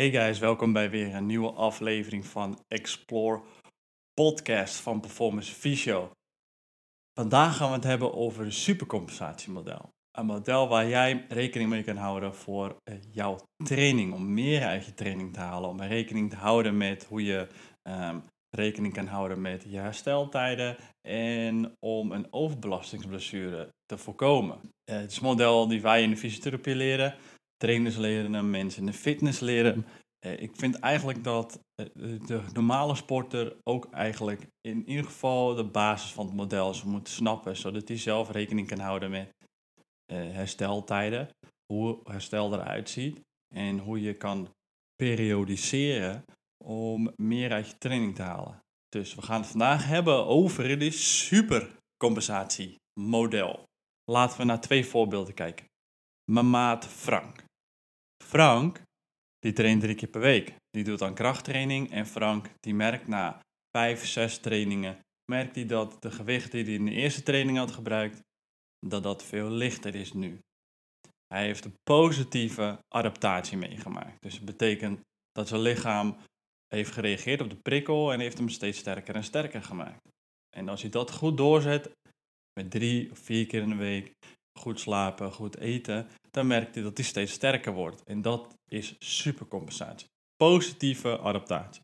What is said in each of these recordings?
Hey guys, welkom bij weer een nieuwe aflevering van Explore Podcast van Performance Physio. Vandaag gaan we het hebben over een supercompensatiemodel. Een model waar jij rekening mee kan houden voor eh, jouw training, om meer uit je training te halen, om rekening te houden met hoe je ehm, rekening kan houden met je hersteltijden en om een overbelastingsblessure te voorkomen. Eh, het is een model die wij in de fysiotherapie leren trainers leren mensen in de fitness leren eh, ik vind eigenlijk dat eh, de normale sporter ook eigenlijk in ieder geval de basis van het model moeten snappen, zodat hij zelf rekening kan houden met uh, hersteltijden, hoe herstel eruit ziet en hoe je kan periodiseren om meer uit je training te halen. Dus we gaan het vandaag hebben over het supercompensatiemodel. Laten we naar twee voorbeelden kijken. Mijn maat Frank. Frank, die traint drie keer per week. Die doet dan krachttraining en Frank, die merkt na vijf, zes trainingen, merkt hij dat de gewicht die hij in de eerste training had gebruikt, dat dat veel lichter is nu. Hij heeft een positieve adaptatie meegemaakt. Dus het betekent dat zijn lichaam heeft gereageerd op de prikkel en heeft hem steeds sterker en sterker gemaakt. En als hij dat goed doorzet, met drie of vier keer in de week, goed slapen, goed eten, dan merkt hij dat hij steeds sterker wordt. En dat is supercompensatie. Positieve adaptatie.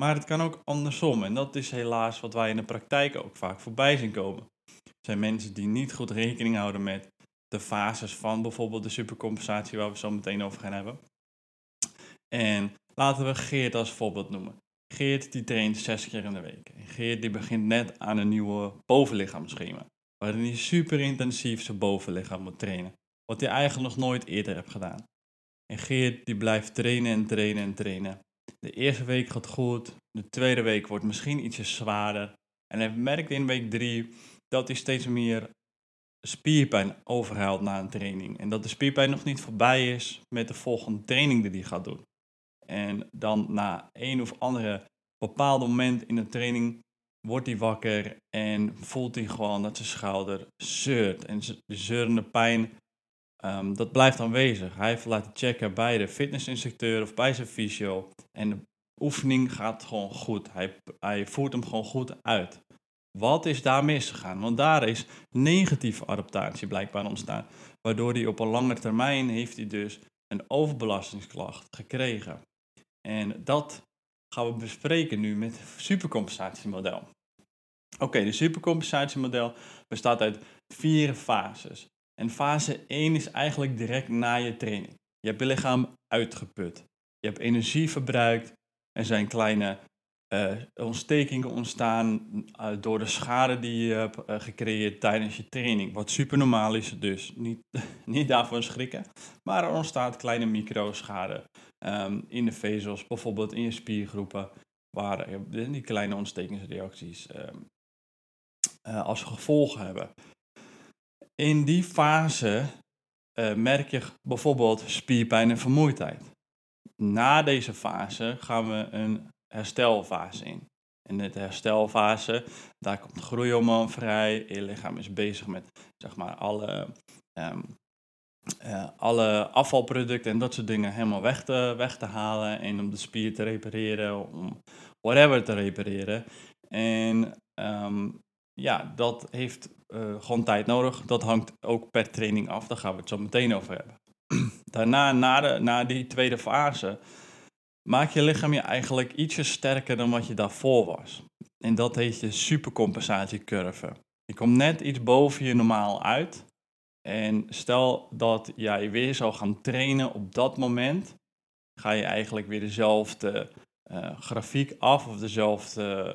Maar het kan ook andersom. En dat is helaas wat wij in de praktijk ook vaak voorbij zien komen. Er zijn mensen die niet goed rekening houden met de fases van bijvoorbeeld de supercompensatie, waar we zo meteen over gaan hebben. En laten we Geert als voorbeeld noemen. Geert die traint zes keer in de week. Geert die begint net aan een nieuwe bovenlichaamschema waarin hij super intensief zijn bovenlichaam moet trainen. Wat hij eigenlijk nog nooit eerder heeft gedaan. En Geert die blijft trainen en trainen en trainen. De eerste week gaat goed, de tweede week wordt misschien ietsje zwaarder. En hij merkt in week drie dat hij steeds meer spierpijn overhaalt na een training. En dat de spierpijn nog niet voorbij is met de volgende training die hij gaat doen. En dan na een of andere bepaald moment in de training wordt hij wakker en voelt hij gewoon dat zijn schouder zeurt. En de zeurende pijn, um, dat blijft aanwezig. Hij heeft laten checken bij de fitnessinstructeur of bij zijn fysio. En de oefening gaat gewoon goed. Hij, hij voert hem gewoon goed uit. Wat is daar misgegaan? Want daar is negatieve adaptatie blijkbaar ontstaan. Waardoor hij op een lange termijn heeft hij dus een overbelastingsklacht gekregen. En dat gaan we bespreken nu met het supercompensatiemodel. Oké, de supercompensatiemodel bestaat uit vier fases. En fase 1 is eigenlijk direct na je training. Je hebt je lichaam uitgeput. Je hebt energie verbruikt. Er zijn kleine uh, ontstekingen ontstaan uh, door de schade die je hebt uh, gecreëerd tijdens je training. Wat super normaal is dus, niet, niet daarvoor schrikken. Maar er ontstaat kleine microschade um, in de vezels, bijvoorbeeld in je spiergroepen, waar die kleine ontstekingsreacties um, als gevolg hebben. In die fase merk je bijvoorbeeld spierpijn en vermoeidheid. Na deze fase gaan we een herstelfase in. In de herstelfase, daar komt groeihormoon vrij. Je lichaam is bezig met zeg maar, alle, um, uh, alle afvalproducten en dat soort dingen helemaal weg te, weg te halen. En om de spier te repareren, om whatever te repareren. En um, ja, dat heeft uh, gewoon tijd nodig. Dat hangt ook per training af. Daar gaan we het zo meteen over hebben. Daarna, na, de, na die tweede fase, maak je lichaam je eigenlijk ietsje sterker dan wat je daarvoor was. En dat heet je supercompensatiecurve. Je komt net iets boven je normaal uit. En stel dat jij weer zou gaan trainen op dat moment, ga je eigenlijk weer dezelfde uh, grafiek af of dezelfde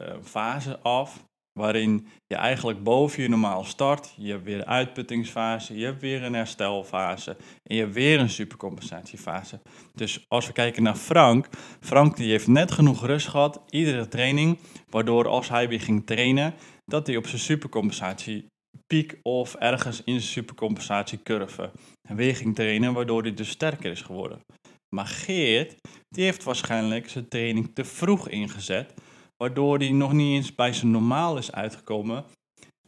uh, uh, fase af waarin je eigenlijk boven je normaal start. Je hebt weer een uitputtingsfase, je hebt weer een herstelfase en je hebt weer een supercompensatiefase. Dus als we kijken naar Frank, Frank die heeft net genoeg rust gehad, iedere training, waardoor als hij weer ging trainen, dat hij op zijn supercompensatie piek of ergens in zijn supercompensatiecurve weer ging trainen, waardoor hij dus sterker is geworden. Maar Geert, die heeft waarschijnlijk zijn training te vroeg ingezet, waardoor hij nog niet eens bij zijn normaal is uitgekomen.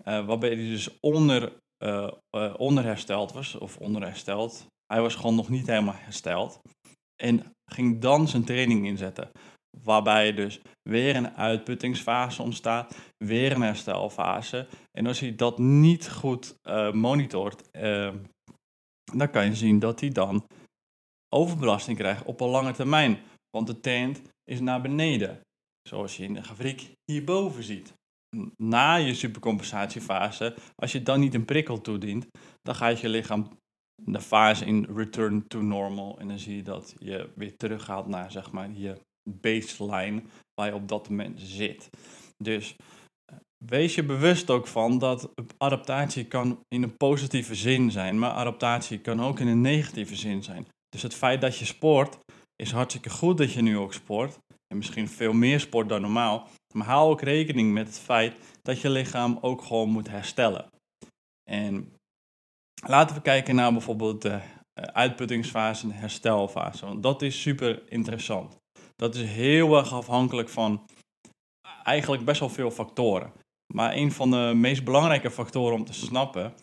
Uh, waarbij hij dus onder, uh, uh, onderhersteld was, of onderhersteld. Hij was gewoon nog niet helemaal hersteld. En ging dan zijn training inzetten. Waarbij dus weer een uitputtingsfase ontstaat, weer een herstelfase. En als hij dat niet goed monitort, dan kan je zien dat hij dan overbelasting krijgt op een lange termijn. Want de tent is naar beneden. Zoals je in de grafiek hierboven ziet. Na je supercompensatiefase, als je dan niet een prikkel toedient, dan gaat je lichaam de fase in return to normal. En dan zie je dat je weer teruggaat naar zeg maar je baseline waar je op dat moment zit. Dus eh, wees je bewust ook van dat adaptatie kan in een positieve zin zijn, maar adaptatie kan ook in een negatieve zin zijn. Dus het feit dat je sport is hartstikke goed dat je nu ook sport. En misschien veel meer sport dan normaal. Maar hou ook rekening met het feit dat je lichaam ook gewoon moet herstellen. En laten we kijken naar bijvoorbeeld de eh, uitputtingsfase en de herstelfase. Want dat is super interessant. Dat is heel erg afhankelijk van eigenlijk best wel veel factoren. Maar een van de meest belangrijke factoren om te snappen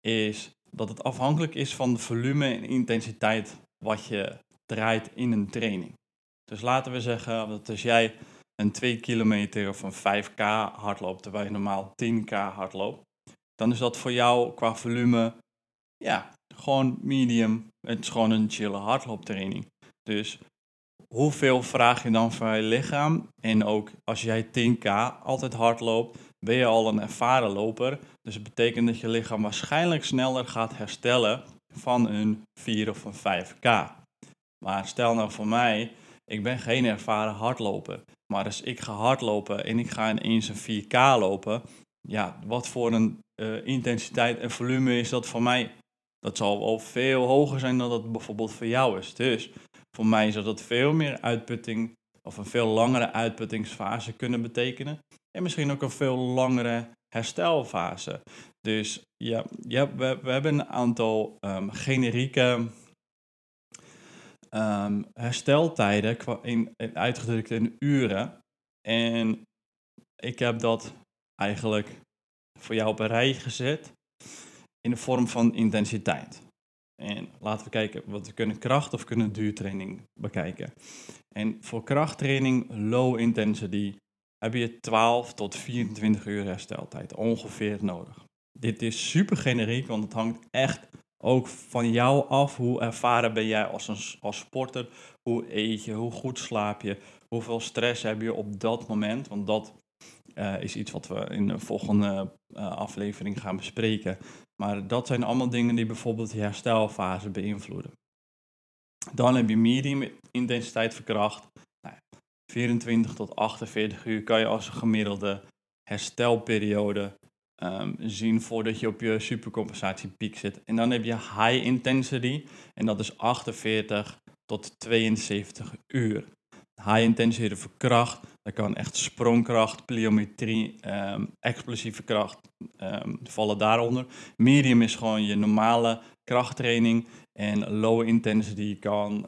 is dat het afhankelijk is van de volume en intensiteit wat je draait in een training. Dus laten we zeggen dat als jij een 2 kilometer of een 5k hardloopt, terwijl je normaal 10k hardloopt, dan is dat voor jou qua volume, ja, gewoon medium. Het is gewoon een chille hardlooptraining. Dus hoeveel vraag je dan van je lichaam? En ook als jij 10k altijd hard loopt, ben je al een ervaren loper. Dus het betekent dat je lichaam waarschijnlijk sneller gaat herstellen van een 4 of een 5k. Maar stel nou voor mij, ik ben geen ervaren hardloper. Maar als ik ga hardlopen en ik ga ineens een 4k lopen, ja, wat voor een uh, intensiteit en volume is dat voor mij? Dat zal wel veel hoger zijn dan dat bijvoorbeeld voor jou is. Dus voor mij zou dat veel meer uitputting of een veel langere uitputtingsfase kunnen betekenen. En misschien ook een veel langere herstelfase. Dus ja, ja we, we hebben een aantal um, generieke um, hersteltijden in, in, uitgedrukt in uren. En ik heb dat eigenlijk voor jou op een rij gezet in de vorm van intensiteit. En laten we kijken, wat we kunnen kracht of kunnen duurtraining bekijken. En voor krachttraining, low intensity, heb je 12 tot 24 uur hersteltijd ongeveer nodig. Dit is super generiek, want het hangt echt ook van jou af. Hoe ervaren ben jij als, een, als sporter? Hoe eet je? Hoe goed slaap je? Hoeveel stress heb je op dat moment? Want dat uh, is iets wat we in de volgende uh, aflevering gaan bespreken. Maar dat zijn allemaal dingen die bijvoorbeeld de herstelfase beïnvloeden. Dan heb je medium intensiteit verkracht. Nou, 24 tot 48 uur kan je als gemiddelde herstelperiode um, zien voordat je op je supercompensatiepiek zit. En dan heb je high intensity en dat is 48 tot 72 uur. High intensity verkracht, dat kan echt sprongkracht, pliometrie, um, explosieve kracht um, vallen daaronder. Medium is gewoon je normale krachttraining en low intensity kan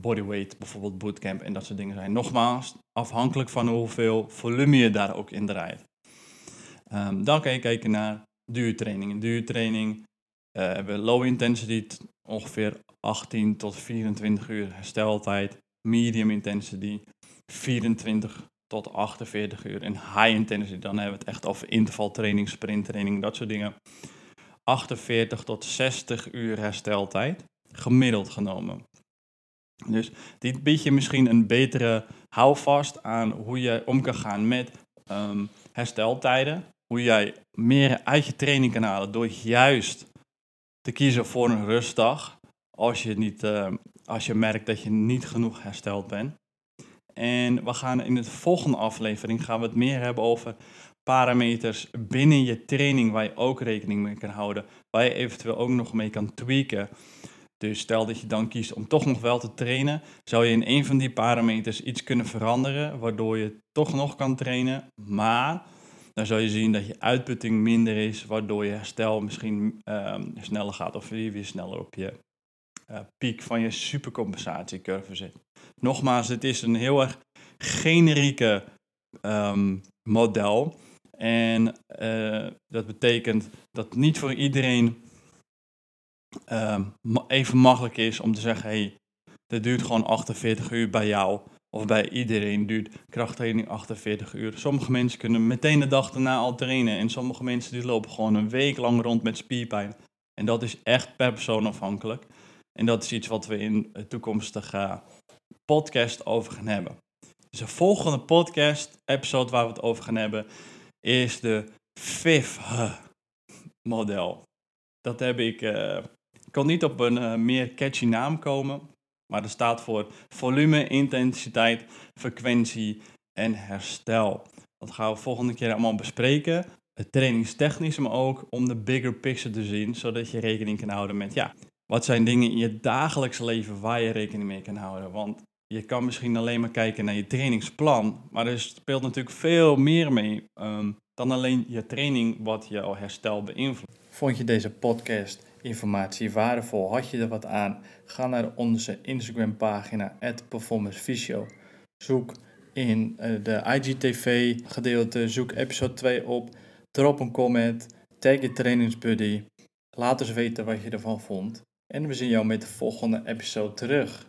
bodyweight, bijvoorbeeld bootcamp en dat soort dingen zijn. Nogmaals, afhankelijk van hoeveel volume je daar ook in draait. Um, dan kan je kijken naar duurtraining. In duurtraining uh, hebben we low intensity, ongeveer 18 tot 24 uur hersteltijd. Medium intensity, 24 tot 48 uur. En high intensity, dan hebben we het echt over intervaltraining, sprinttraining, dat soort dingen. 48 tot 60 uur hersteltijd, gemiddeld genomen. Dus dit biedt je misschien een betere houvast aan hoe je om kan gaan met um, hersteltijden hoe jij meer je training kan halen door juist te kiezen voor een rustdag als je, niet, uh, als je merkt dat je niet genoeg hersteld bent. En we gaan in de volgende aflevering gaan we het meer hebben over parameters binnen je training waar je ook rekening mee kan houden, waar je eventueel ook nog mee kan tweaken. Dus stel dat je dan kiest om toch nog wel te trainen, zou je in een van die parameters iets kunnen veranderen, waardoor je toch nog kan trainen, maar dan zal je zien dat je uitputting minder is, waardoor je herstel misschien um, sneller gaat of je weer sneller op je uh, piek van je supercompensatiecurve zit. Nogmaals, het is een heel erg generieke um, model. En uh, dat betekent dat niet voor iedereen um, even makkelijk is om te zeggen: hey, dat duurt gewoon 48 uur bij jou. Of bij iedereen duurt krachttraining 48 uur. Sommige mensen kunnen meteen de dag daarna al trainen. En sommige mensen die lopen gewoon een week lang rond met spierpijn. En dat is echt per persoon afhankelijk. En dat is iets wat we in de toekomstige podcast over gaan hebben. Dus de volgende podcast episode waar we het over gaan hebben is de FIF-model. Dat heb ik, uh, ik kon niet op een uh, meer catchy naam komen, maar dat staat voor volume, intensiteit, frequentie en herstel. Dat gaan we volgende keer allemaal bespreken. Het trainingstechnisch, maar ook om de bigger picture te zien, zodat je rekening kan houden met, ja, wat zijn dingen in je dagelijks leven waar je rekening mee kan houden. Want je kan misschien alleen maar kijken naar je trainingsplan, maar er speelt natuurlijk veel meer mee um, dan alleen je training wat jouw herstel beïnvloedt. Vond je deze podcast informatie waardevol? Had je er wat aan? Ga naar onze Instagram pagina @performancevisio. Zoek in uh, de IGTV gedeelte, zoek episode 2 op, drop een comment, tag je trainingsbuddy. Laat eens weten wat je ervan vond. En we zien jou met de volgende episode terug.